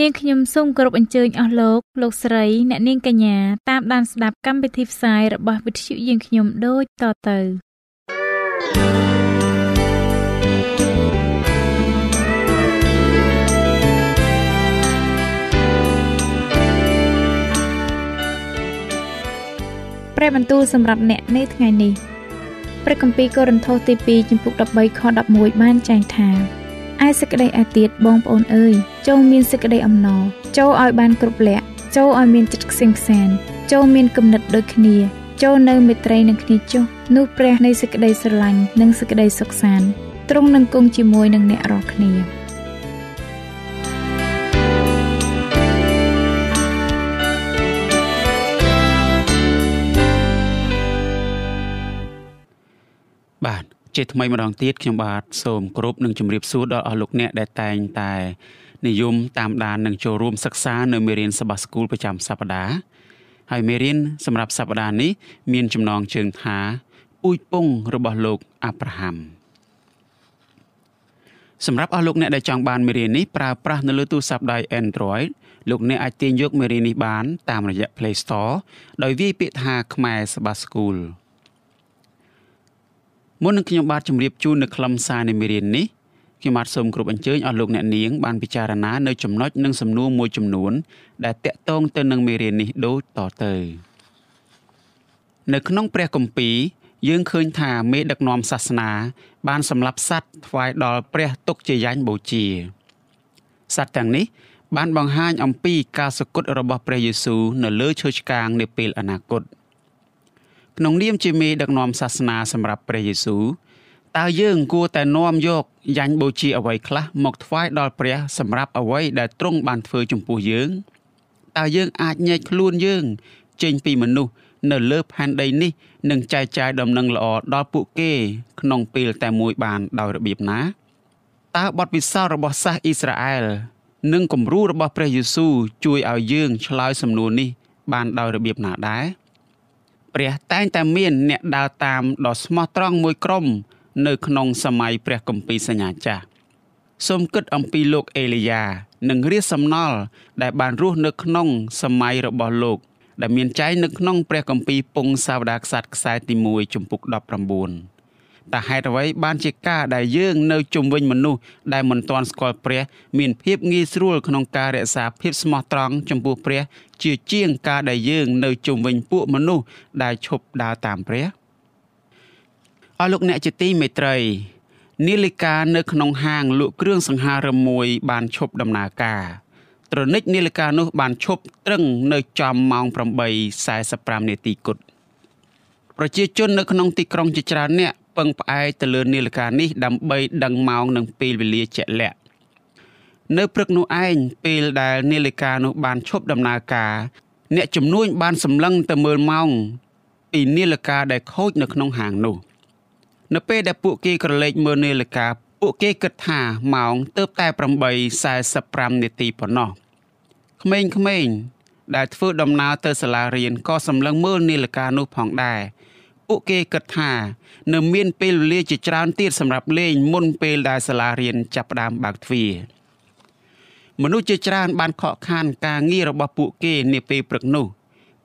នាងខ្ញុំសូមគោរពអញ្ជើញអស់លោកលោកស្រីអ្នកនាងកញ្ញាតាមដានស្ដាប់កម្មវិធីផ្សាយរបស់វិទ្យុយើងខ្ញុំដូចតទៅព្រះបន្ទូលសម្រាប់អ្នកនៅថ្ងៃនេះព្រះគម្ពីរកូរិនថូសទី2ចំពុក13ខ11បានចែងថាឯសេចក្តីឯទៀតបងប្អូនអើយ ចូលមានសេចក្តីអំណរចូលឲ្យបានគ្រប់លក្ខចូលឲ្យមានចិត្តខ្សែងខ្សានចូលមានគំនិតដូចគ្នាចូលនៅមេត្រីនឹងគ្នាចុះនោះព្រះនៃសេចក្តីស្រឡាញ់និងសេចក្តីសុខសាន្តទ្រង់នឹងគង់ជាមួយនឹងអ្នករាល់គ្នាបាទជាថ្មីម្ដងទៀតខ្ញុំបាទសូមគោរពនិងជម្រាបសួរដល់អស់លោកអ្នកដែលតែងតែ និយមតាមដាននិងចូលរួមសិក្សានៅមេរៀនសបាស្គូលប្រចាំសប្ដាហ៍ហើយមេរៀនសម្រាប់សប្ដាហ៍នេះមានចំណងជើងថាពូជពងរបស់លោកអាប់រ៉ាហាំសម្រាប់អស់លោកអ្នកដែលចង់បានមេរៀននេះប្រើប្រាស់នៅលើទូរស័ព្ទដៃ Android លោកអ្នកអាចទាញយកមេរៀននេះបាន តាមរយៈ Play Store ដោយវាយពាក្យថាខ្មែរសបាស្គូលមុននឹងខ្ញុំបាទជម្រាបជូននៅខ្លឹមសារនៃមេរៀននេះ ខ្ញុំបាទសូមគោរពអញ្ជើញអស់លោកអ្នកនាងបានពិចារណានៅចំណុចនិងសំណួរមួយចំនួន ដែលតាក់ទងទៅនឹងមេរៀននេះដូចតទៅនៅក្នុងព្រះគម្ពីរយើងឃើញថាមេដឹកនាំសាសនា បានសម្លាប់សត្វថ្វាយដល់ព្រះទុកជាយ៉ាញ់បូជាសត្វទាំងនេះបានបង្ហាញអំពីការសគត់របស់ព្រះយេស៊ូវនៅលើឈើឆ្កាងនាពេលអនាគត។ក្នុងនាមជាមេដឹកនាំសាសនាសម្រាប់ព្រះយេស៊ូវ តើយើងគួរតែនាំយកយ៉ាញ់បូជាអ្វីខ្លះមកថ្វាយដល់ព្រះសម្រាប់អ្វីដែលទ្រង់បានធ្វើចំពោះយើងតើយើងអាចញែកខ្លួនយើង ចេញពីមនុស្សនៅលើផែនដីនេះនិងចែកចាយដំណឹងល្អដល់ពួកគេ ក្នុងពេលតែមួយបានដោយរបៀបណាតើបទពិសោធន៍របស់សាសអ៊ីស្រាអែលនិងគំរូរបស់ព្រះយេស៊ូវជួយឲ្យយើងឆ្លើយសំណួរនេះ បានដោយរបៀបណាដែរព្រះតែងតែមានអ្នកដើរតាមដ៏ស្មោះត្រង់មួយក្រុម នៅក្នុងសម័យព្រះគម្ពីរសញ្ញាចាស់សូមគិតអំពីលោកអេលីយ៉ានិងរាជសំណល់ដែលបានរស់នៅក្នុងសម័យរបស់លោកដែលមានចែងនៅក្នុងព្រះគម្ពីរពងសាវតារខ្សាត់ខ្សែទី1ជំពូក19តើហេតុអ្វីបានជាការដែលយើងនៅជុំវិញមនុស្សដែលមិនទាន់ស្គាល់ព្រះ មានភាពងាយស្រួលក្នុងការរក្សាភាពស្មោះត្រង់ចំពោះព្រះ ជាជាងការដែលយើងនៅជុំវិញពួកមនុស្សដែលឈប់ដើរតាមព្រះ អស់លោកអ្នកជាទីមេត្រីនាឡិកានៅក្នុងហាងលក់គ្រឿងសង្ហារឹមមួយបានឈប់ដំណើរការត្រនិចនាឡិកានោះបានឈប់ត្រឹងនៅចំម៉ោង8:45នាទីគត់ប្រជាជននៅក្នុងទីក្រុងជាច្រើនអ្នកពឹងផ្អែកទៅលើនាឡិកានេះដើម្បីដឹងម៉ោងនិងពេលវេលាជាក់លាក់នៅព្រឹកនោះឯងពេលដែលនាឡិកានោះបានឈប់ដំណើរការ អ្នកជំនួញបានសម្លឹងទៅមើលម៉ោងពីនាឡិកាដែលខូចនៅក្នុងហាងនោះ នៅពេលដែលពួកគេក្រឡេកមើលនាឡិកាពួកគេគិតថាម៉ោងទៅតែ8:45នាទីប៉ុណ្ណោះក្មេងៗដែលធ្វើដំណើរទៅសាលារៀនក៏សម្លឹងមើលនាឡិកានោះផងដែរពួកគេគិតថានៅមានពេលវេលាជាច្រើនទៀតសម្រាប់លេងមុនពេលដែលសាលារៀនចាប់ផ្ដើមបើកទ្វារមនុស្សជាច្រើនបានខកខានការងាររបស់ពួកគេនាពេលព្រឹកនោះ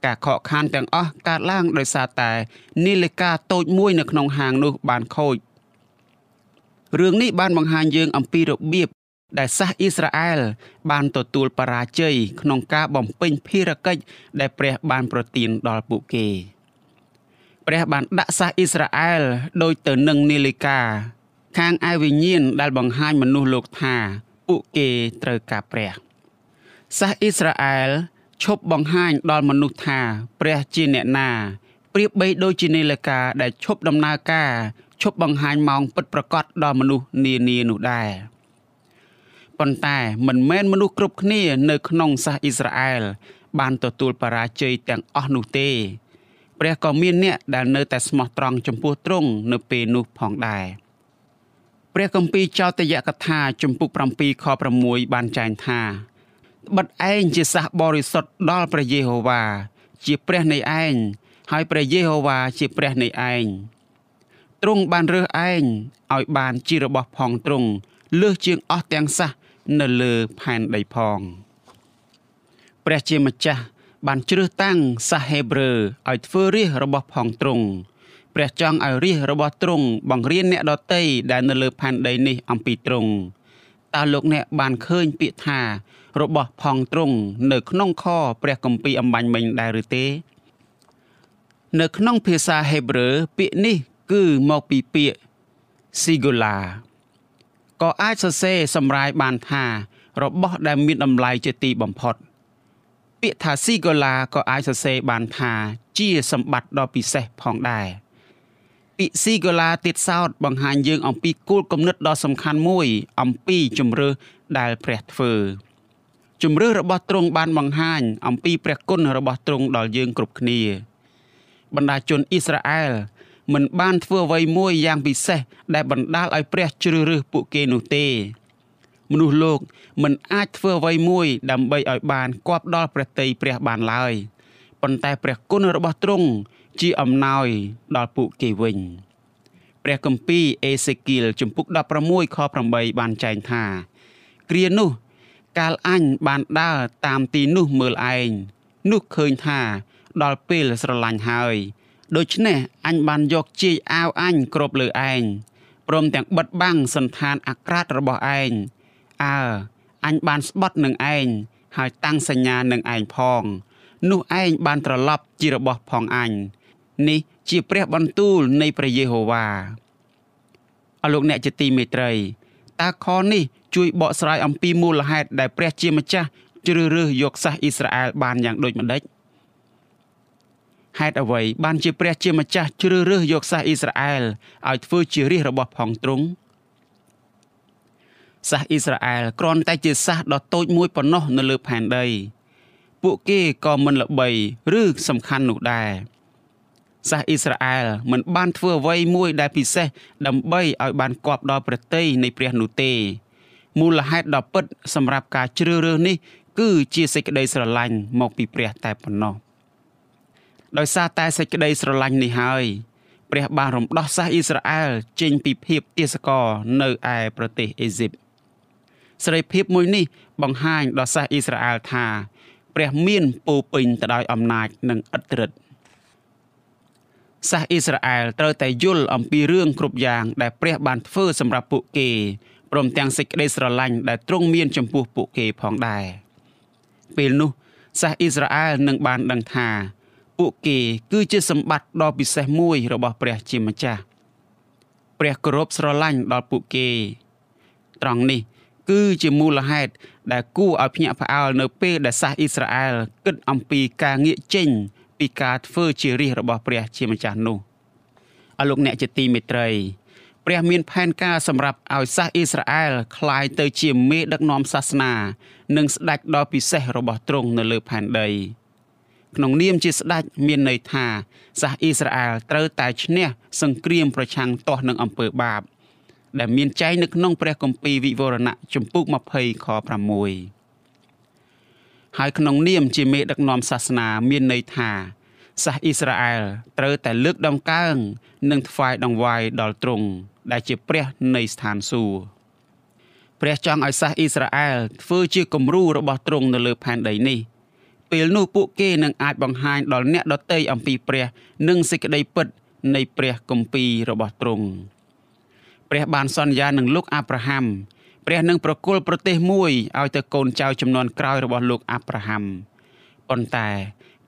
ការខកខានទាំងអស់កើតឡើងដោយសារតែនាឡិកាតូចមួយនៅក្នុងហាងនោះបានខូចរឿងនេះបានបង្ហាញយើងអំពីរបៀបដែលសាសអ៊ីស្រាអែលបានទទួលបរាជ័យក្នុងការបំពេញភារកិច្ចដែលព្រះបានប្រទានដល់ពួកគេ។ព្រះបានដាក់សាសអ៊ីស្រាអែលដូចទៅនឹងនាឡិកាខាងឯវិញ្ញាណដែលបង្ហាញមនុស្សលោកថា ពួកគេត្រូវការព្រះសាសអ៊ីស្រាអែល ឈប់បង្ហាញដល់មនុស្សថាព្រះជាអ្នកណាប្រៀបបីដូចជានាឡិកាដែលឈប់ដំណើរការឈប់បង្ហាញម៉ោងពិតប្រាកដដល់មនុស្សនានានោះដែរប៉ុន្តែមិនមែនមនុស្សគ្រប់គ្នានៅក្នុងសាសអ៊ីស្រាអែលបានទទួលបរាជ័យទាំងអស់នោះទេ ព្រះក៏មានអ្នកដែលនៅតែស្មោះត្រង់ចំពោះទ្រង់នៅពេលនោះផងដែរព្រះគម្ពីរចោទយកថា ជំពូក7ខ6បានចែងថាត្បិតឯងជាសះបរិសុទ្ធដល់ព្រះយេហូវ៉ាជាព្រះនៃឯងហើយព្រះយេហូវ៉ាជាព្រះនៃឯងទ្រង់បានរើសឯងឲ្យបានជារបស់ផងទ្រង់លើសជាងអស់ទាំងសះនៅលើផែនដីផងព្រះជាម្ចាស់បានជ្រើសតាំងសាសហេប្រឺឲ្យធ្វើរាជរបស់ផងទ្រង់ព្រះចង់ឲ្យរាជរបស់ទ្រង់បង្រៀនអ្នកដតីដែលនៅលើផែនដីនេះអំពីទ្រង់តើលោកអ្នកបានឃើញពាក្យថា របស់ផងទ្រង់នៅក្នុងខព្រះគម្ពីរអំបញ្ញមិញដែរឬទេ នៅក្នុងភាសាហេប្រឺពាក្យនេះគឺមកពីពាក្យ singular ក៏អាចសរសេរសម្រាយបានថារបស់ដែលមានតម្លៃជាទីបំផុត ពាក្យថា singular ក៏អាចសរសេរបានថាជាសម្បត្តិដ៏ពិសេសផងដែរពាក្យ singular ទៀតសោតបង្ហាញយើងអំពីគោលគំនិតដ៏សំខាន់មួយ អំពីជំរឿដែលព្រះធ្វើ ជំរឿរបស់ទ្រង់បានបង្ហាញអំពីព្រះគុណរបស់ទ្រង់ដល់យើងគ្រប់គ្នា បណ្ដាជនអ៊ីស្រាអែលមិនបានធ្វើអ្វីមួយយ៉ាងពិសេសដែលបណ្ដាលឲ្យព្រះជ្រើសរើសពួកគេនោះទេមនុស្សលោកមិនអាចធ្វើអ្វីមួយដើម្បីឲ្យបានគប់ដល់ព្រះតីព្រះបានឡើយប៉ុន្តែព្រះគុណរបស់ទ្រង់ជាអំណោយដល់ពួកគេវិញព្រះគម្ពីរអេសេគៀលជំពូក16ខ8បានចែងថា គ្រានោះ កាលអញបានដើរតាមទីនោះមើលឯងនោះឃើញថាដល់ពេលស្រឡាញ់ហើយដូច្នេះអញបានយកជាយអាវអញគ្របលើឯងព្រមទាំងបិទបាំងសន្តានអាក្រាតរបស់ឯងអើអញបានស្បត់នឹងឯងហើយតាំងសញ្ញានឹងឯងផង នោះឯងបានត្រឡប់ជារបស់ផងអញនេះជាព្រះបន្ទូលនៃព្រះយេហូវ៉ាអរលោកអ្នកជាទីមេត្រីតើខនេះ ជួយបកស្រាយអំពីមូលហេតុដែលព្រះជាម្ចាស់ជ្រើសរើសយកសាសអ៊ីស្រាអែលបានយ៉ាងដូចម្ដេចហេតុអ្វីបានជាព្រះជាម្ចាស់ជ្រើសរើសយកសាសអ៊ីស្រាអែលឲ្យធ្វើជារាជរបស់ផងទ្រង់សាសអ៊ីស្រាអែលគ្រាន់តែជាសាសដ៏តូចមួយប៉ុណ្ណោះនៅលើផែនដីពួកគេក៏មិនល្បីឬសំខាន់នោះដែរសាសអ៊ីស្រាអែលមិនបានធ្វើអ្វីមួយដែលពិសេសដើម្បីឲ្យបានគប់ដល់ប្រតិយនៃព្រះនោះទេ មូលហេតុដ៏ពិតសម្រាប់ការជ្រើសរើសនេះ គឺជាសេចក្តីស្រឡាញ់មកពីព្រះតែប៉ុណ្ណោះដោយសារតែសេចក្តីស្រឡាញ់នេះហើយព្រះបានរំដោះសាសអ៊ីស្រាអែលចេញពីភាពទាសករនៅឯប្រទេសអេស៊ីបសេរីភាពមួយនេះបង្ហាញដល់សាសអ៊ីស្រាអែលថាព្រះមានពោពេញទៅដោយអំណាចនិងឥទ្ធិឫទ្ធិសាសអ៊ីស្រាអែលត្រូវតែយល់អំពីរឿងគ្រប់យ៉ាងដែលព្រះបានធ្វើសម្រាប់ពួកគេ ព្រមទាំងសេចក្តីស្រឡាញ់ដែលទ្រង់មានចំពោះពួកគេផងដែរពេលនោះសាសអ៊ីស្រាអែលនឹងបានដឹងថា ពួកគេគឺជាសម្បត្តិដ៏ពិសេសមួយរបស់ព្រះជាម្ចាស់ព្រះគោរពស្រឡាញ់ដល់ពួកគេ ត្រង់នេះ គឺជាមូលហេតុដែលគួរឲ្យភ្ញាក់ផ្អើលនៅពេលដែលសាសអ៊ីស្រាអែលគិតអំពីការងាកចេញពីការធ្វើជារាជរបស់ព្រះជាម្ចាស់នោះអរលោកអ្នកជាទីមេត្រី ព្រះមានផែនការសម្រាប់ឲ្យសាសអ៊ីស្រាអែលคล้ายទៅជាមេដឹកនាំសាសនា និងស្ដេចដ៏ពិសេសរបស់ទ្រង់នៅលើផែនដីក្នុងនាមជាស្ដេចមានន័យថាសាសអ៊ីស្រាអែលត្រូវតែឈ្នះសង្គ្រាមប្រឆាំងទាស់នឹងអំពើបាប ដែលមានចែងនៅក្នុងព្រះគម្ពីរវិវរណៈជំពូក20ខ6ហើយក្នុងនាមជាមេដឹកនាំសាសនាមានន័យថា សាសអ៊ីស្រាអែលត្រូវតែលើកដំកើង និងថ្វាយដង្វាយដល់ទ្រង់ដែលជាព្រះនៃស្ថានសួគ៌ព្រះចង់ឲ្យសាសអ៊ីស្រាអែលធ្វើជាគំរូរបស់ទ្រង់នៅលើផែនដីនេះពេលនោះពួកគេនឹងអាចបង្ហាញដល់អ្នកដទៃអំពីព្រះ និងសេចក្តីពិត នៃព្រះគម្ពីររបស់ទ្រង់ព្រះបានសន្យានឹងលោកអាប់រ៉ាហាំព្រះនឹងប្រគល់ប្រទេសមួយឲ្យទៅកូនចៅចំនួនក្រោយរបស់លោកអាប់រ៉ាហាំប៉ុន្តែ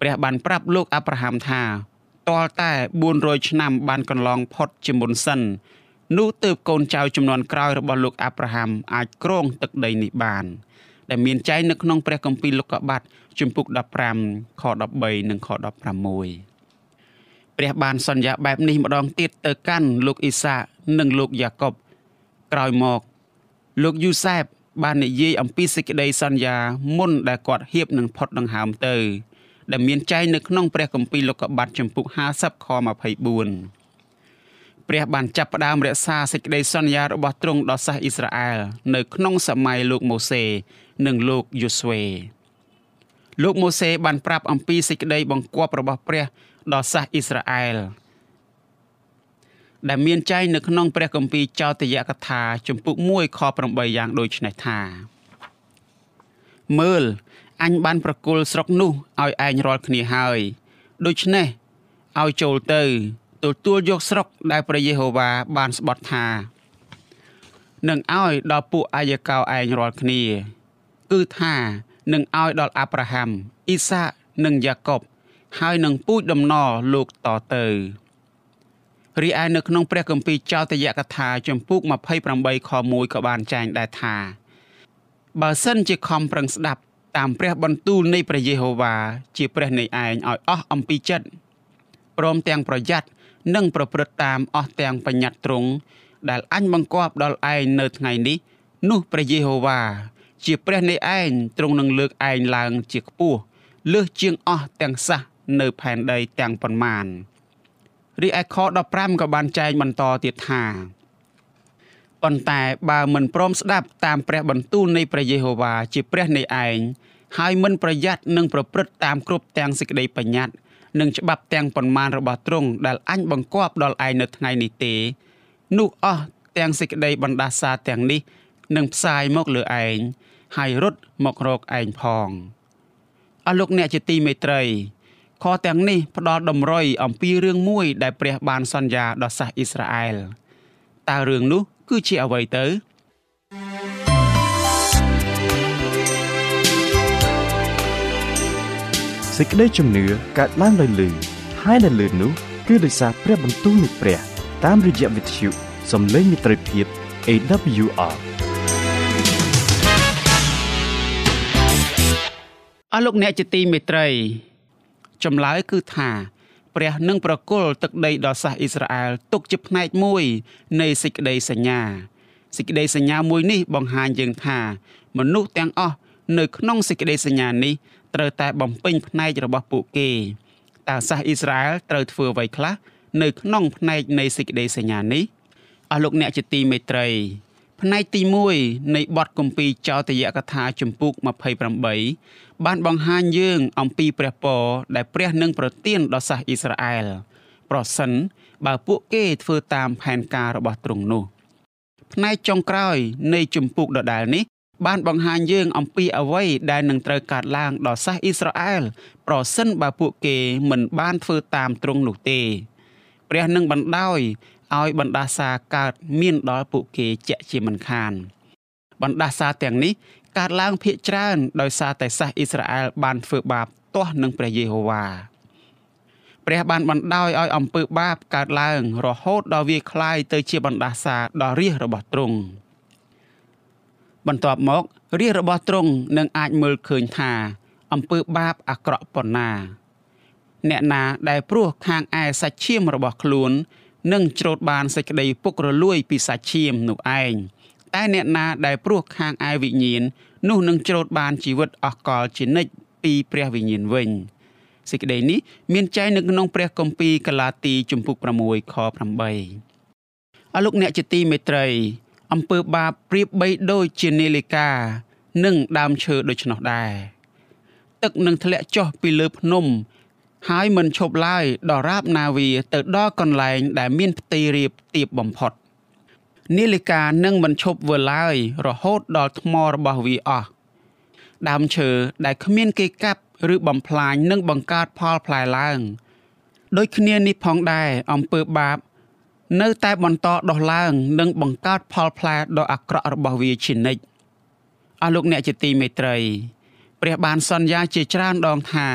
ព្រះបានប្រាប់លោកអាប់រ៉ាហាំថាទាល់តែ400ឆ្នាំបានកន្លងផុតជាមុនសិននោះទើបកូនចៅចំនួនក្រោយរបស់លោកអាប់រ៉ាហាំអាចគ្រងទឹកដីនេះបាន ដែលមានចែងនៅក្នុងព្រះគម្ពីរលោកុបាទជំពូក15ខ13និងខ16ព្រះបានសន្យាបែបនេះម្ដងទៀតទៅកាន់លោកអ៊ីសានិងលោកយ៉ាកុបក្រោយមក លោកយូសែបបាននិយាយអំពីសេចក្តីសន្យាមុនដែលគាត់ហៀបនឹងផុតដង្ហើមទៅ ដែលមានចែងនៅក្នុងព្រះគម្ពីរលោកុបាទចំពុក50ខ24ព្រះបានចាប់ផ្ដើមរក្សាសេចក្តីសន្យារបស់ទ្រង់ដល់សាសអ៊ីស្រាអែលនៅក្នុងសម័យលោកម៉ូសេនិងលោកយូស្វេលោកម៉ូសេបានប្រាប់អំពីសេចក្តីបង្គាប់របស់ព្រះដល់សាសអ៊ីស្រាអែលដែលមានចែងនៅក្នុងព្រះគម្ពីរចោទយកថា ជំពូក1ខ8យ៉ាងដូចនេះថាមើល អញបានប្រគល់ស្រុកនោះឲ្យឯងរាល់គ្នាហើយដូច្នេះឲ្យចូលទៅទទួលយកស្រុកដែលព្រះយេហូវ៉ាបានស្បត់ថានឹងឲ្យដល់ពួកអាយកោឯងរាល់គ្នា គឺថានឹងឲ្យដល់អាប់រ៉ាហាំអ៊ីសាកនិងយ៉ាកុបហើយនឹងពូជដំណរលោកតទៅរីឯនៅក្នុងព្រះគម្ពីរចោទយកថាចំពុក28ខ1ក៏បានចែងដែរថាបើសិនជាខំប្រឹងស្ដាប់ តាមព្រះបន្ទូលនៃព្រះយេហូវ៉ាជាព្រះនៃឯងឲ្យអស់អំពីចិត្តព្រមទាំងប្រយ័ត្ននិងប្រព្រឹត្តតាមអស់ទាំងបញ្ញត្តិទ្រង់ដែលអញបង្គាប់ដល់ឯងនៅថ្ងៃនេះ នោះព្រះយេហូវ៉ាជាព្រះនៃឯងទ្រង់នឹងលើកឯងឡើងជាខ្ពស់លើសជាងអស់ទាំងសះនៅផែនដីទាំងប៉ុន្មានរីឯខ15ក៏បានចែងបន្តទៀតថា ប៉ុន្តែបើមិនព្រមស្ដាប់តាមព្រះបន្ទូលនៃព្រះយេហូវ៉ាជាព្រះនៃឯងហើយមិនប្រយ័ត្ននិងប្រព្រឹត្តតាមគ្រប់ទាំងសេចក្តីបញ្ញត្តិនិងច្បាប់ទាំងប៉ុន្មានរបស់ទ្រង់ដែលអញបង្គាប់ដល់ឯងនៅថ្ងៃនេះទេនោះអស់ទាំងសេចក្តីបណ្ដាសាទាំងនេះនឹងផ្សាយមកលើឯងហើយរត់មករកឯងផងអស់លោកអ្នកជាទីមេត្រីខទាំងនេះផ្ដល់តម្រុយអំពីរឿងមួយដែលព្រះបានសន្យាដល់សាសអ៊ីស្រាអែលតើរឿងនោះគឺជាអ្វីទៅសេចក្តីជំនឿកើតឡើងដោយលឺហើយដែលលឺនោះគឺដោយសារព្រះបន្ទូលនៃព្រះ តាមរយៈវិទ្យុសំឡេងមិត្តភាព AWR អស់លោកអ្នកជាទីមេត្រីចម្លើយគឺថា ព្រះនឹងប្រគល់ទឹកដីដល់សាសអ៊ីស្រាអែលទុកជាផ្នែកមួយនៃសេចក្តីសញ្ញាសេចក្តីសញ្ញាមួយនេះបង្ហាញយើងថា មនុស្សទាំងអស់នៅក្នុងសេចក្តីសញ្ញានេះត្រូវតែបំពេញផ្នែករបស់ពួកគេតើសាសអ៊ីស្រាអែលត្រូវធ្វើអ្វីខ្លះនៅក្នុងផ្នែកនៃសេចក្តីសញ្ញានេះអស់លោកអ្នកជាទីមេត្រី ផ្នែកទី1នៃបទគម្ពីរចោទយកថាជំពូក28បានបង្ហាញយើងអំពីព្រះពរដែលព្រះនឹងប្រទានដល់សាសអ៊ីស្រាអែលប្រសិនបើពួកគេធ្វើតាមផែនការរបស់ទ្រង់នោះផ្នែកចុងក្រោយនៃជំពូកដដែលនេះបានបង្ហាញយើងអំពីអ្វីដែលនឹងត្រូវកើតឡើងដល់សាសអ៊ីស្រាអែលប្រសិនបើពួកគេមិនបានធ្វើតាមទ្រង់នោះទេព្រះនឹងបណ្ដោយ ឲ្យបណ្ដាសាកើតមានដល់ពួកគេជាក់ជាមិនខានបណ្ដាសាទាំងនេះកើតឡើងភាកច្រើនដោយសារតែសាសអ៊ីស្រាអែលបានធ្វើបាបទាស់នឹងព្រះយេហូវ៉ាព្រះបានបណ្ដោយឲ្យអំពើបាបកើតឡើងរហូតដល់វាคล้ายទៅជាបណ្ដាសាដល់រាជរបស់ទ្រង់បន្ទាប់មករាជរបស់ទ្រង់នឹងអាចមើលឃើញថាអំពើបាបអាក្រក់ប៉ុណ្ណា អ្នកណាដែលព្រោះខាងឯសាច់ឈាមរបស់ខ្លួន នឹងច្រូតបានសេចក្តីពុករលួយពីសាច់ឈាមនោះឯងតែអ្នកណាដែលព្រោះខាងឯវិញ្ញាណនោះនឹងច្រូតបានជីវិតអស់កលជានិច្ចពីព្រះវិញ្ញាណវិញសេចក្តីនេះមានចែងនៅក្នុងព្រះគម្ពីរកាឡាទីជំពូក6ខ8អរលោកអ្នកជាទីមេត្រីអំពើបាបប្រៀបបីដូចជានាឡិកា និងដើមឈើដូច្នោះដែរទឹកនឹងធ្លាក់ចុះពីលើភ្នំ ហើយមិនឈប់ឡើយដរាបណាវាទៅដល់កន្លែងដែលមានផ្ទៃរាបទាបបំផុតនាឡិកានឹងមិនឈប់វើឡើយរហូតដល់ថ្មរបស់វាអស់ដើមឈើដែលគ្មានគេកាប់ឬបំផ្លាញនឹងបង្កើតផលផ្លែឡើងដូចគ្នានេះផងដែរអំពើបាប នៅតែបន្តដុះឡើងនិងបង្កើតផលផ្លែដ៏អាក្រក់របស់វាជានិច្ចអស់លោកអ្នកជាទីមេត្រី ព្រះបានសន្យាជាច្រើនដងថា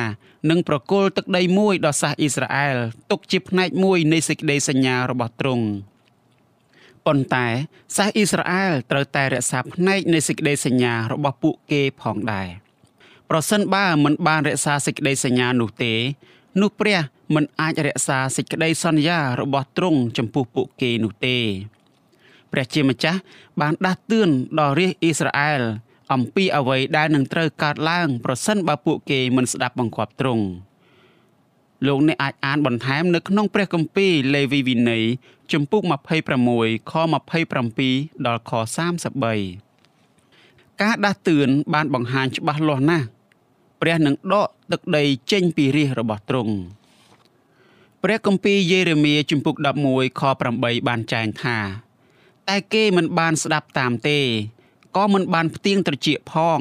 នឹងប្រគល់ទឹកដីមួយដល់សាសអ៊ីស្រាអែលទុកជាផ្នែកមួយនៃសេចក្តីសញ្ញារបស់ទ្រង់ប៉ុន្តែសាសអ៊ីស្រាអែលត្រូវតែរក្សាផ្នែកនៃសេចក្តីសញ្ញារបស់ពួកគេផងដែរប្រសិនបើមិនបានរក្សាសេចក្តីសញ្ញានោះទេ នោះព្រះមិនអាចរក្សាសេចក្តីសន្យារបស់ទ្រង់ចំពោះពួកគេនោះទេព្រះជាម្ចាស់បានដាស់តឿនដល់រាជអ៊ីស្រាអែល អំពីអ្វីដែលនឹងត្រូវកើតឡើង ប្រសិនបើពួកគេមិនស្ដាប់បង្គាប់ទ្រង់លោកអ្នកអាចអានបន្ថែមនៅក្នុងព្រះគម្ពីរលេវីវិន័យជំពូក26ខ27ដល់ខ33ការដាស់តឿនបានបង្ហាញច្បាស់លាស់ណាស់ព្រះនឹងដកទឹកដីចេញពីរាជរបស់ទ្រង់ព្រះគម្ពីរយេរេមៀជំពូក11ខ8បានចែងថា តែគេមិនបានស្ដាប់តាមទេ ក៏មិនបានផ្ទៀងត្រចៀកផង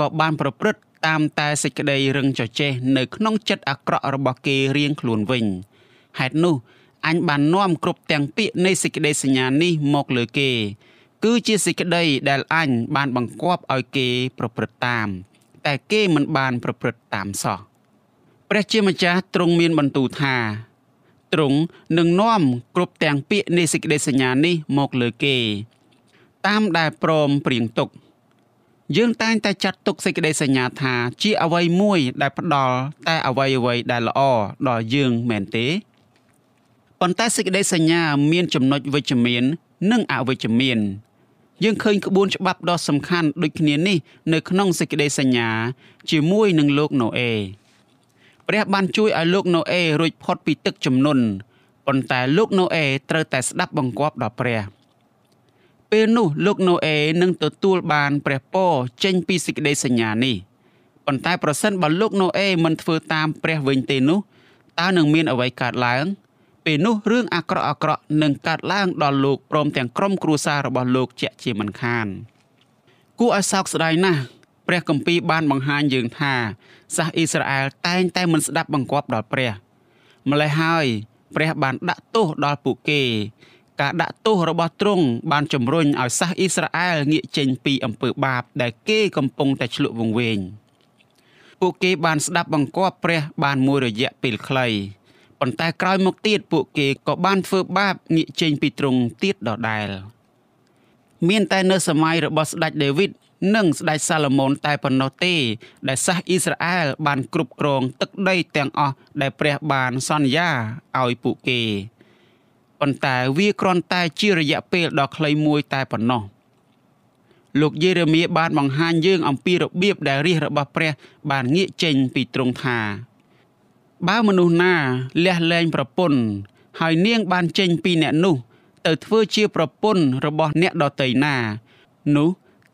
ក៏បានប្រព្រឹត្តតាមតែសេចក្តីរឹងចចេះនៅក្នុងចិត្តអាក្រក់របស់គេរៀងខ្លួនវិញហេតុនោះអញបាននាំគ្រប់ទាំងពាក្យនៃសេចក្តីសញ្ញានេះមកលើគេ គឺជាសេចក្តីដែលអញបានបង្គាប់ឲ្យគេប្រព្រឹត្តតាម តែគេមិនបានប្រព្រឹត្តតាមសោះព្រះជាម្ចាស់ទ្រង់មានបន្ទូលថាទ្រង់នឹងនាំគ្រប់ទាំងពាក្យនៃសេចក្តីសញ្ញានេះមកលើគេ តាមដែលព្រមព្រៀងទុក យើងតែងតែចាត់ទុកសេចក្តីសញ្ញាថា ជាអ្វីមួយដែលផ្ដល់តែអ្វីអ្វីដែលល្អដល់យើងមែនទេប៉ុន្តែសេចក្តីសញ្ញាមានចំណុចវិជ្ជមាន និងអវិជ្ជមាន យើងឃើញក្បួនច្បាប់ដ៏សំខាន់ដូចគ្នានេះនៅក្នុងសេចក្តីសញ្ញា ជាមួយនឹងលោកណូអេព្រះបានជួយឲ្យលោកណូអេរួចផុតពីទឹកជំនន់ប៉ុន្តែលោកណូអេត្រូវតែស្ដាប់បង្គាប់ដល់ព្រះ ពេលនោះលោកណូអេនឹងទទួលបានព្រះពរចេញពីសេចក្តីសញ្ញានេះប៉ុន្តែប្រសិនបើលោកណូអេមិនធ្វើតាមព្រះវិញទេនោះតើនឹងមានអ្វីកើតឡើងពេលនោះរឿងអាក្រក់អាក្រក់នឹងកើតឡើងដល់លោកព្រមទាំងក្រុមគ្រួសាររបស់លោកជាក់ជាមិនខានគួរឲ្យសោកស្ដាយណាស់ព្រះគម្ពីរបានបង្ហាញយើងថាសាសអ៊ីស្រាអែលតែងតែមិនស្ដាប់បង្គាប់ដល់ព្រះម្ល៉េះហើយព្រះបានដាក់ទោសដល់ពួកគេ ការដាក់ទោសរបស់ទ្រង់បានជំរុញឲ្យសាសអ៊ីស្រាអែលងាកចេញពីអំពើបាប ដែលគេកំពុងតែឆ្លក់វង្វេងពួកគេបានស្ដាប់បង្គាប់ព្រះ បានមួយរយៈពេលខ្លីប៉ុន្តែក្រោយមកទៀតពួកគេក៏បានធ្វើបាបងាកចេញពីទ្រង់ទៀតដដែល មានតែនៅសម័យរបស់ស្ដេចដាវីតនិងស្ដេចសាឡូមោនតែប៉ុណ្ណោះទេ ដែលសាសអ៊ីស្រាអែលបានគ្រប់គ្រងទឹកដីទាំងអស់ដែលព្រះបានសន្យាឲ្យពួកគេ ប៉ុន្តែវាគ្រាន់តែជារយៈពេលដ៏ខ្លីមួយតែប៉ុណ្ណោះលោកយេរេមៀបានបង្ហាញយើងអំពីរបៀបដែលរាជរបស់ព្រះ បានងាកចេញពីទ្រង់ថា បើមនុស្សណាលះលែងប្រពន្ធហើយនាងបានចេញពីអ្នកនោះ ទៅធ្វើជាប្រពន្ធរបស់អ្នកដតីណា នោះ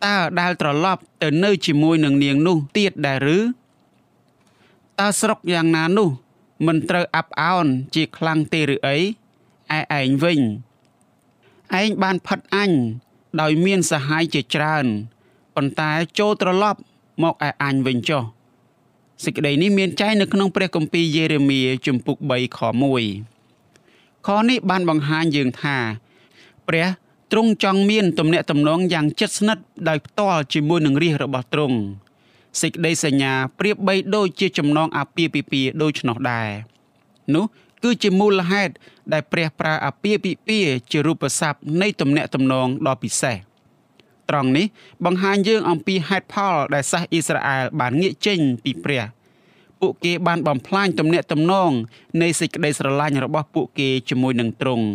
តើដែលត្រឡប់ទៅនៅជាមួយនឹងនាងនោះទៀតដែរឬតើស្រុកយ៉ាងណានោះមិនត្រូវអាប់អោនជាខ្លាំងទេឬអី ឯឯងវិញឯងបានផិតអញដោយមានសហាយជាច្រើនប៉ុន្តែចូលត្រឡប់មកឯអញវិញចុះសេចក្តីនេះមានចែងនៅក្នុងព្រះគម្ពីរយេរេមៀជំពូក3ខ1ខនេះបានបង្ហាញយើងថាព្រះទ្រង់ចង់មានទំនាក់ទំនងយ៉ាងជិតស្និទ្ធដោយផ្ទាល់ជាមួយនឹងរាជរបស់ទ្រង់សេចក្តីសញ្ញាប្រៀបបីដូចជាចំណងអាពាហ៍ពិពាហ៍ដូច្នោះដែរនោះ គឺជាមូលហេតុដែលព្រះប្រើអាពាហ៍ពិពាហ៍ជារូបស័ព្ទនៃទំនាក់ទំនងដ៏ពិសេស។ត្រង់នេះបង្ហាញយើងអំពីហេតុផលដែលសាសអ៊ីស្រាអែលបានងាកចេញពីព្រះពួកគេបានបំផ្លាញទំនាក់ទំនងនៃសេចក្តីស្រឡាញ់របស់ពួកគេជាមួយនឹងទ្រង់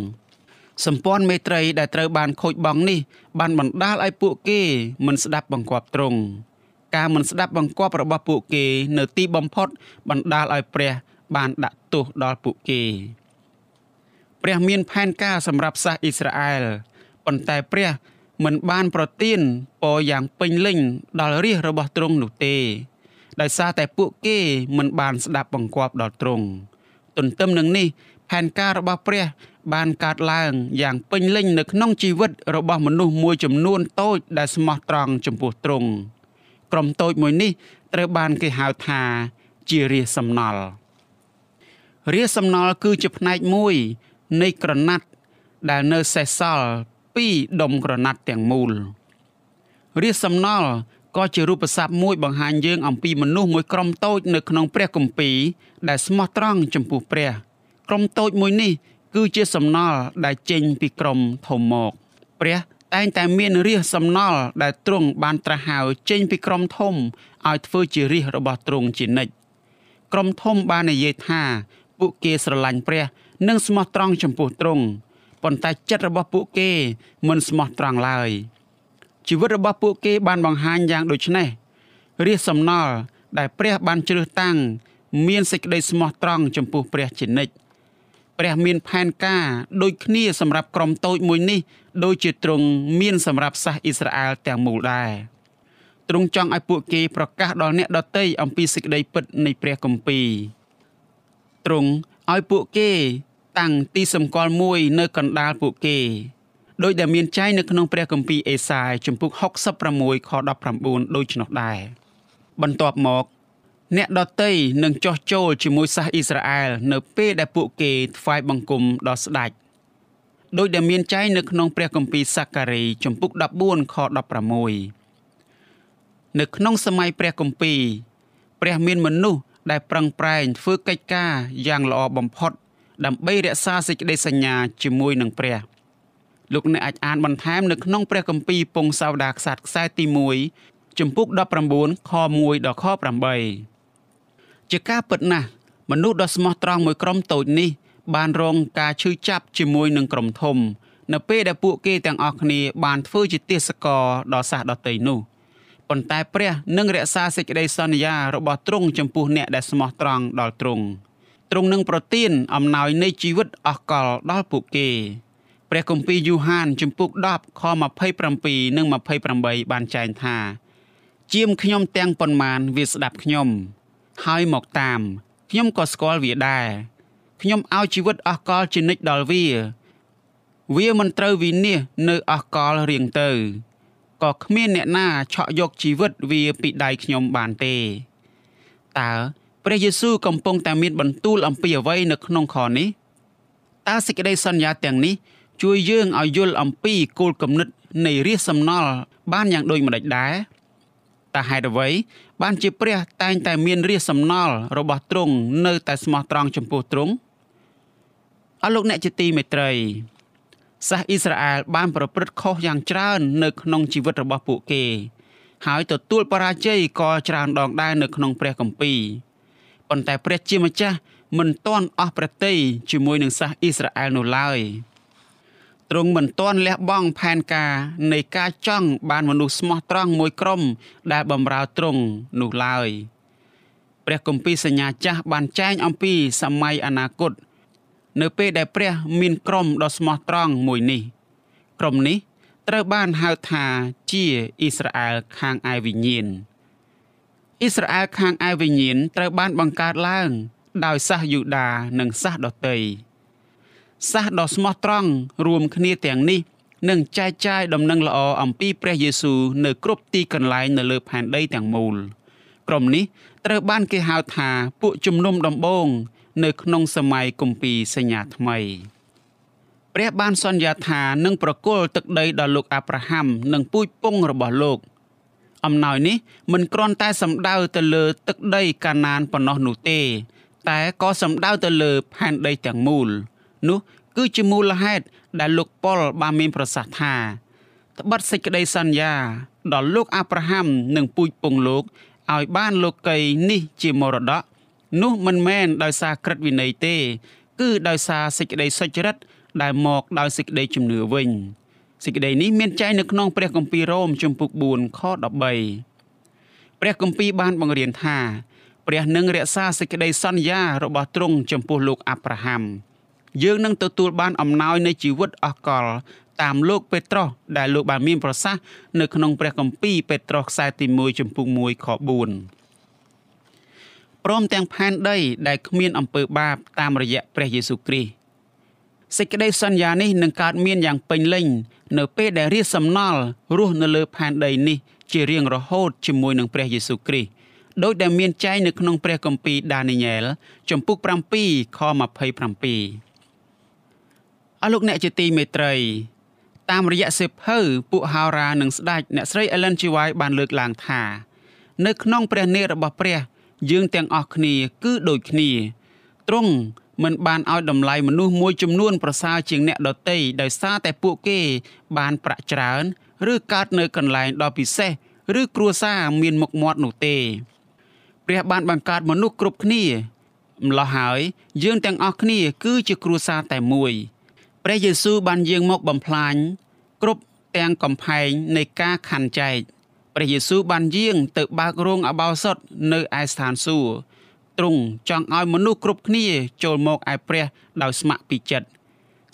សម្ព័ន្ធមេត្រីដែលត្រូវបានខូចបង់នេះបានបណ្ដាលឲ្យពួកគេមិនស្ដាប់បង្គាប់ទ្រង់ការមិនស្ដាប់បង្គាប់របស់ពួកគេនៅទីបំផុតបណ្ដាលឲ្យព្រះបានដាក់ ទោសដល់ពួកគេព្រះមានផែនការសម្រាប់សាសអ៊ីស្រាអែលប៉ុន្តែព្រះមិនបានប្រទានពរយ៉ាងពេញលេញដល់រាជរបស់ទ្រង់នោះទេ ដោយសារតែពួកគេមិនបានស្ដាប់បង្គាប់ដល់ទ្រង់ទន្ទឹមនឹងនេះផែនការរបស់ព្រះ បានកើតឡើងយ៉ាងពេញលេញនៅក្នុងជីវិតរបស់មនុស្សមួយចំនួនតូចដែលស្មោះត្រង់ចំពោះទ្រង់ក្រុមតូចមួយនេះត្រូវបានគេហៅថាជារាជសំណល់ រាជសំណល់គឺជាផ្នែកមួយ នៃក្រណាត់ដែលនៅសេសសល់ពីដុំក្រណាត់ទាំងមូលរាសសំណល់ក៏ជារូបស័ព្ទមួយបង្ហាញយើងអំពីមនុស្សមួយក្រុមតូចនៅក្នុងព្រះគម្ពីរដែលស្មោះត្រង់ចំពោះព្រះ ក្រុមតូចមួយនេះ គឺជាសំណល់ដែលចេញពីក្រុមធំមកព្រះតែងតែមានរាសសំណល់ដែលទ្រង់បានត្រាស់ហៅចេញពីក្រុមធំឲ្យធ្វើជារាសរបស់ទ្រង់ជានិច្ចក្រុមធំបាននិយាយថា ពួកគេស្រឡាញ់ព្រះ និងស្មោះត្រង់ចំពោះទ្រង់ប៉ុន្តែចិត្តរបស់ពួកគេមិនស្មោះត្រង់ឡើយជីវិតរបស់ពួកគេបានបង្ហាញយ៉ាងដូចនេះរាសសំណល់ដែលព្រះបានជ្រើសតាំងមានសេចក្តីស្មោះត្រង់ចំពោះព្រះជានិច្ចព្រះមានផែនការដូចគ្នាសម្រាប់ក្រុមតូចមួយនេះដូចជាទ្រង់មានសម្រាប់សាសអ៊ីស្រាអែលទាំងមូលដែរទ្រង់ចង់ឲ្យពួកគេប្រកាសដល់អ្នកដទៃអំពីសេចក្តីពិតនៃព្រះគម្ពីរ ទ្រង់ឲ្យពួកគេ តាំងទីសម្គាល់មួយ នៅកណ្ដាលពួកគេដោយដែលមានចែងនៅក្នុងព្រះគម្ពីរអេសាយជំពូក66ខ19ដូច្នោះដែរបន្ទាប់មក អ្នកដតីនឹងចោះចូលជាមួយសាសអ៊ីស្រាអែលនៅពេលដែលពួកគេថ្វាយបង្គំដល់ស្ដេចដោយដែលមានចែងនៅក្នុងព្រះគម្ពីរសាការីជំពូក14ខ16នៅក្នុងសម័យព្រះគម្ពីរព្រះមានមនុស្ស ដែលប្រឹងប្រែងធ្វើកិច្ចការយ៉ាងល្អបំផុត ដើម្បីរក្សាសេចក្តីសញ្ញាជាមួយនឹងព្រះលោកអ្នកអាចអានបន្ថែមនៅក្នុងព្រះគម្ពីរពងសាវតារខ្សត្រខ្សែទី1ជំពូក19ខ1ដល់ខ8ជាការពិតណាស់មនុស្សដ៏ស្មោះត្រង់មួយក្រុមតូចនេះ បានរងការឈឺចាប់ជាមួយនឹងក្រុមធំ នៅពេលដែលពួកគេទាំងអស់គ្នាបានធ្វើជាទាសករដល់សាសដតីនោះ។ ប៉ុន្តែព្រះនឹងរក្សាសេចក្តីសន្យារបស់ទ្រង់ចំពោះអ្នកដែលស្មោះត្រង់ដល់ទ្រង់ទ្រង់នឹងប្រទានអំណោយនៃជីវិតអស់កលដល់ពួកគេព្រះគម្ពីរយូហានជំពូក10ខ27និង28បានចែងថាជាមខ្ញុំទាំងប៉ុន្មានវាស្ដាប់ខ្ញុំ ហើយមកតាមខ្ញុំក៏ស្គាល់វាដែរខ្ញុំឲ្យជីវិតអស់កលជានិច្ចដល់វា វាមិនត្រូវវិនិច្ឆ័យនៅអស់កលរៀងទៅ ក៏គ្មានអ្នកណាឆក់យកជីវិតវាពីដៃខ្ញុំបានទេតើព្រះយេស៊ូវកំពុងតែមានបន្ទូលអំពីអ្វីនៅក្នុងខនេះតើសេចក្តីសន្យាទាំងនេះ ជួយយើងឲ្យយល់អំពីគោលគំនិតនៃរាជសំណល់បានយ៉ាងដូចម្តេចដែរតើហេតុអ្វី បានជាព្រះតែងតែមានរាជសំណល់របស់ទ្រង់នៅតែស្មោះត្រង់ចំពោះទ្រង់អរលោកអ្នកជាទីមេត្រី សាសអ៊ីស្រាអែលបានប្រព្រឹត្តខុសយ៉ាងច្រើននៅក្នុងជីវិតរបស់ពួកគេ ហើយទទួលបរាជ័យក៏ច្រើនដងដែរនៅក្នុងព្រះគម្ពីរប៉ុន្តែព្រះជាម្ចាស់មិនទាន់អស់ប្រតិយជាមួយនឹងសាសអ៊ីស្រាអែលនោះឡើយទ្រង់មិនទាន់លះបង់ផែនការនៃការចង់បានមនុស្សស្មោះត្រង់មួយក្រុមដែលបម្រើទ្រង់នោះឡើយព្រះគម្ពីរសញ្ញាចាស់បានចែងអំពីសម័យអនាគត នៅពេលដែលព្រះមានក្រុមដ៏ស្មោះត្រង់មួយនេះ ក្រុមនេះត្រូវបានហៅថាជាអ៊ីស្រាអែលខាងឯវិញ្ញាណអ៊ីស្រាអែលខាងឯវិញ្ញាណត្រូវបានបង្កើតឡើង ដោយសាសយូដានិងសាសដតីសាសដ៏ស្មោះត្រង់រួមគ្នាទាំងនេះនឹងចែកចាយដំណឹងល្អអំពីព្រះយេស៊ូវនៅគ្រប់ទីកន្លែងនៅលើផែនដីទាំងមូលក្រុមនេះត្រូវបានគេហៅថាពួកជំនុំដំបង នៅក្នុងសម័យគម្ពីរសញ្ញាថ្មីព្រះបានសន្យាថានឹងប្រគល់ទឹកដីដល់លោកអាប់រ៉ាហាំនិងពូជពងរបស់លោក អំណោយនេះមិនគ្រាន់តែសំដៅទៅលើទឹកដីកាណានប៉ុណ្ណោះនោះទេ តែក៏សំដៅទៅលើផែនដីទាំងមូល នោះគឺជាមូលហេតុដែលលោកប៉ុលបានមានប្រសាសន៍ថាត្បិតសេចក្តីសន្យាដល់លោកអាប់រ៉ាហាំនិងពូជពងលោកឲ្យបានលោកីនេះជាមរតក នោះមិនមែនដោយសារក្រឹតវិន័យទេ គឺដោយសារសេចក្តីសុចរិតដែលមកដោយសេចក្តីជំនឿវិញសេចក្តីនេះមានចែងនៅក្នុងព្រះគម្ពីររ៉ូមជំពូក4ខ13ព្រះគម្ពីរបានបង្រៀនថាព្រះនឹងរក្សាសេចក្តីសន្យារបស់ទ្រង់ចំពោះលោកអាប់រ៉ាហាំយើងនឹងទទួលបានអំណោយនៃជីវិតអស់កលតាមលោកពេត្រុសដែលលោកបានមានប្រសាសន៍នៅក្នុងព្រះគម្ពីរពេត្រុសខ្សែទី1ចំពុក1ខ4 ព្រមទាំងផែនដីដែលគ្មានអំពើបាបតាមរយៈព្រះយេស៊ូវគ្រីស្ទសេចក្តីសន្យានេះនឹងកើតមានយ៉ាងពេញលេញនៅពេលដែលរាជសំណល់រស់នៅលើផែនដីនេះជារៀងរហូតជាមួយនឹងព្រះយេស៊ូវគ្រីស្ទដោយដែលមានចែងនៅក្នុងព្រះគម្ពីរដានីយ៉ែលចំពុក7ខ27អរលោកអ្នកជាទីមេត្រីតាមរយៈសេភៅពួកហោរានិងស្ដេចអ្នកស្រី Ellen G. White បានលើកឡើងថា នៅក្នុងព្រះនេតរបស់ព្រះ យើងទាំងអស់គ្នាគឺដូចគ្នាទ្រង់មិនបានឲ្យតម្លៃមនុស្សមួយចំនួនប្រសើរជាងអ្នកដទៃដោយសារតែពួកគេបានប្រាក់ច្រើនឬកើតនៅកន្លែងដ៏ពិសេសឬគ្រួសារមានមុខមាត់នោះទេព្រះបានបង្កើតមនុស្សគ្រប់គ្នាម្ល៉េះហើយយើងទាំងអស់គ្នាគឺជាគ្រួសារតែមួយព្រះយេស៊ូវបានយាងមកបំផ្លាញគ្រប់ទាំងកំផែងនៃការខណ្ឌចែក ព្រះយេស៊ូវបានយាង ទៅបើករោងអបោសុតនៅឯស្ថានសួគ៌ទ្រង់ចង់ឲ្យមនុស្សគ្រប់គ្នា ចូលមកឯព្រះដោយស្ម័គ្រពីចិត្ត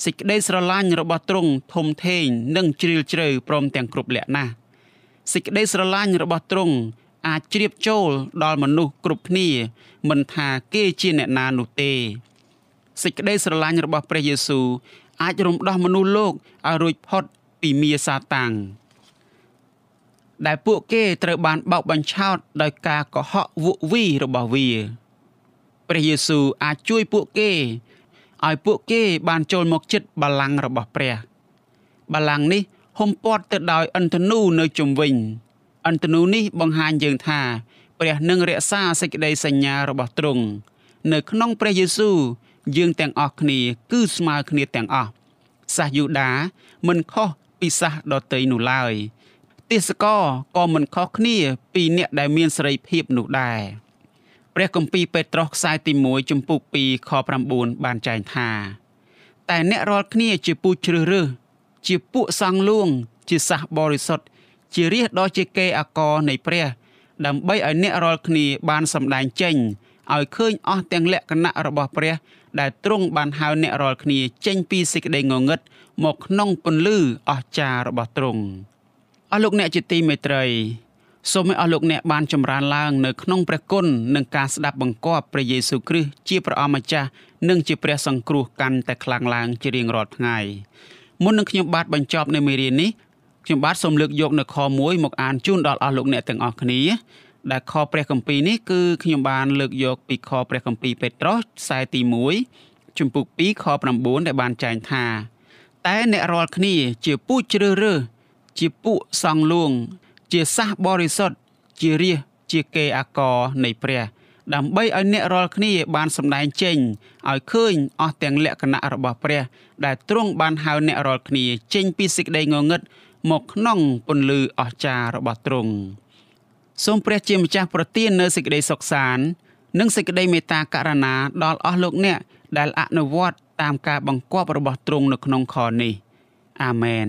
សេចក្តីស្រឡាញ់របស់ទ្រង់ធំធេងនិងជ្រាលជ្រៅព្រមទាំងគ្រប់លក្ខណៈសេចក្តីស្រឡាញ់របស់ទ្រង់អាចជ្រាបចូលដល់មនុស្សគ្រប់គ្នា មិនថាគេជាអ្នកណានោះទេសេចក្តីស្រឡាញ់របស់ព្រះយេស៊ូវអាចរំដោះមនុស្សលោកឲ្យរួចផុតពីមារសាតាំង ដែលពួកគេត្រូវបានបោកបញ្ឆោតដោយការកុហកវក់វីរបស់វាព្រះយេស៊ូវអាចជួយពួកគេឲ្យពួកគេបានចូលមកចិត្តបល្ល័ង្ករបស់ព្រះបល្ល័ង្កនេះហុំព័ទ្ធទៅដោយអន្តនូនៅជុំវិញអន្តនូនេះបង្ហាញយើងថា ព្រះនឹងរក្សាសេចក្តីសញ្ញារបស់ទ្រង់នៅក្នុងព្រះយេស៊ូវយើងទាំងអស់គ្នាគឺស្មើគ្នាទាំងអស់សាសយូដាមិនខុសពីសាសដតីនោះឡើយ ទេសកលក៏មិនខុសគ្នាពីអ្នកដែលមានសេរីភាពនោះដែរព្រះគម្ពីរពេត្រុសខ្សែទី1ចំពុក2ខ9បានចែងថា តែអ្នករាល់គ្នាជាពូជជ្រើសរើសជាពួកសង្ឃលួង ជាសាសបរិសុទ្ធជារាជដ៏ជាកេរអាករនៃព្រះ ដើម្បីឲ្យអ្នករាល់គ្នាបានសម្ដែងចេញឲ្យឃើញអស់ទាំងលក្ខណៈរបស់ព្រះ ដែលទ្រង់បានហៅអ្នករាល់គ្នាចេញពីសេចក្តីងងឹតមកក្នុងពន្លឺអស្ចារ្យរបស់ទ្រង់អ ស់លោកអ្នកជាទីមេត្រីសូមឲ្យអស់លោកអ្នកបានចម្រើនឡើងនៅក្នុងព្រះគុណនិងការស្ដាប់បង្គាប់ព្រះយេស៊ូវគ្រីស្ទជាព្រះអម្ចាស់និងជាព្រះសង្គ្រោះកាន់តែខ្លាំងឡើងជារៀងរាល់ថ្ងៃមុននឹងខ្ញុំបាទបញ្ចប់នៅមេរៀននេះខ្ញុំបាទសូមលើកយកនៅខ1មកអានជូនដល់អស់លោកអ្នកទាំងអស់គ្នាដែលខព្រះគម្ពីរនេះគឺខ្ញុំបានលើកយកពីខព្រះគម្ពីរពេត្រុសខ្សែទី1ជំពូក2ខ9ដែលបានចែងថា តែអ្នករាល់គ្នាជាពូជជ្រើសរើស ជាពួកសង្ឃលួង ជាសាសបរិសុទ្ធជារាជជាគេអាករនៃព្រះ ដើម្បីឲ្យអ្នករាល់គ្នាបានសម្ដែងចេញឲ្យឃើញអស់ទាំងលក្ខណៈរបស់ព្រះ ដែលទ្រង់បានហៅអ្នករាល់គ្នាចេញពីសេចក្តីងងឹតមកក្នុងពន្លឺអស្ចារ្យរបស់ទ្រង់សូមព្រះជាម្ចាស់ប្រទាននូវសេចក្តីសុខសាន្តនិងសេចក្តីមេត្តាករុណាដល់អស់លោកអ្នកដែលអនុវត្តតាមការបង្គាប់របស់ទ្រង់នៅក្នុងខនេះអាមែន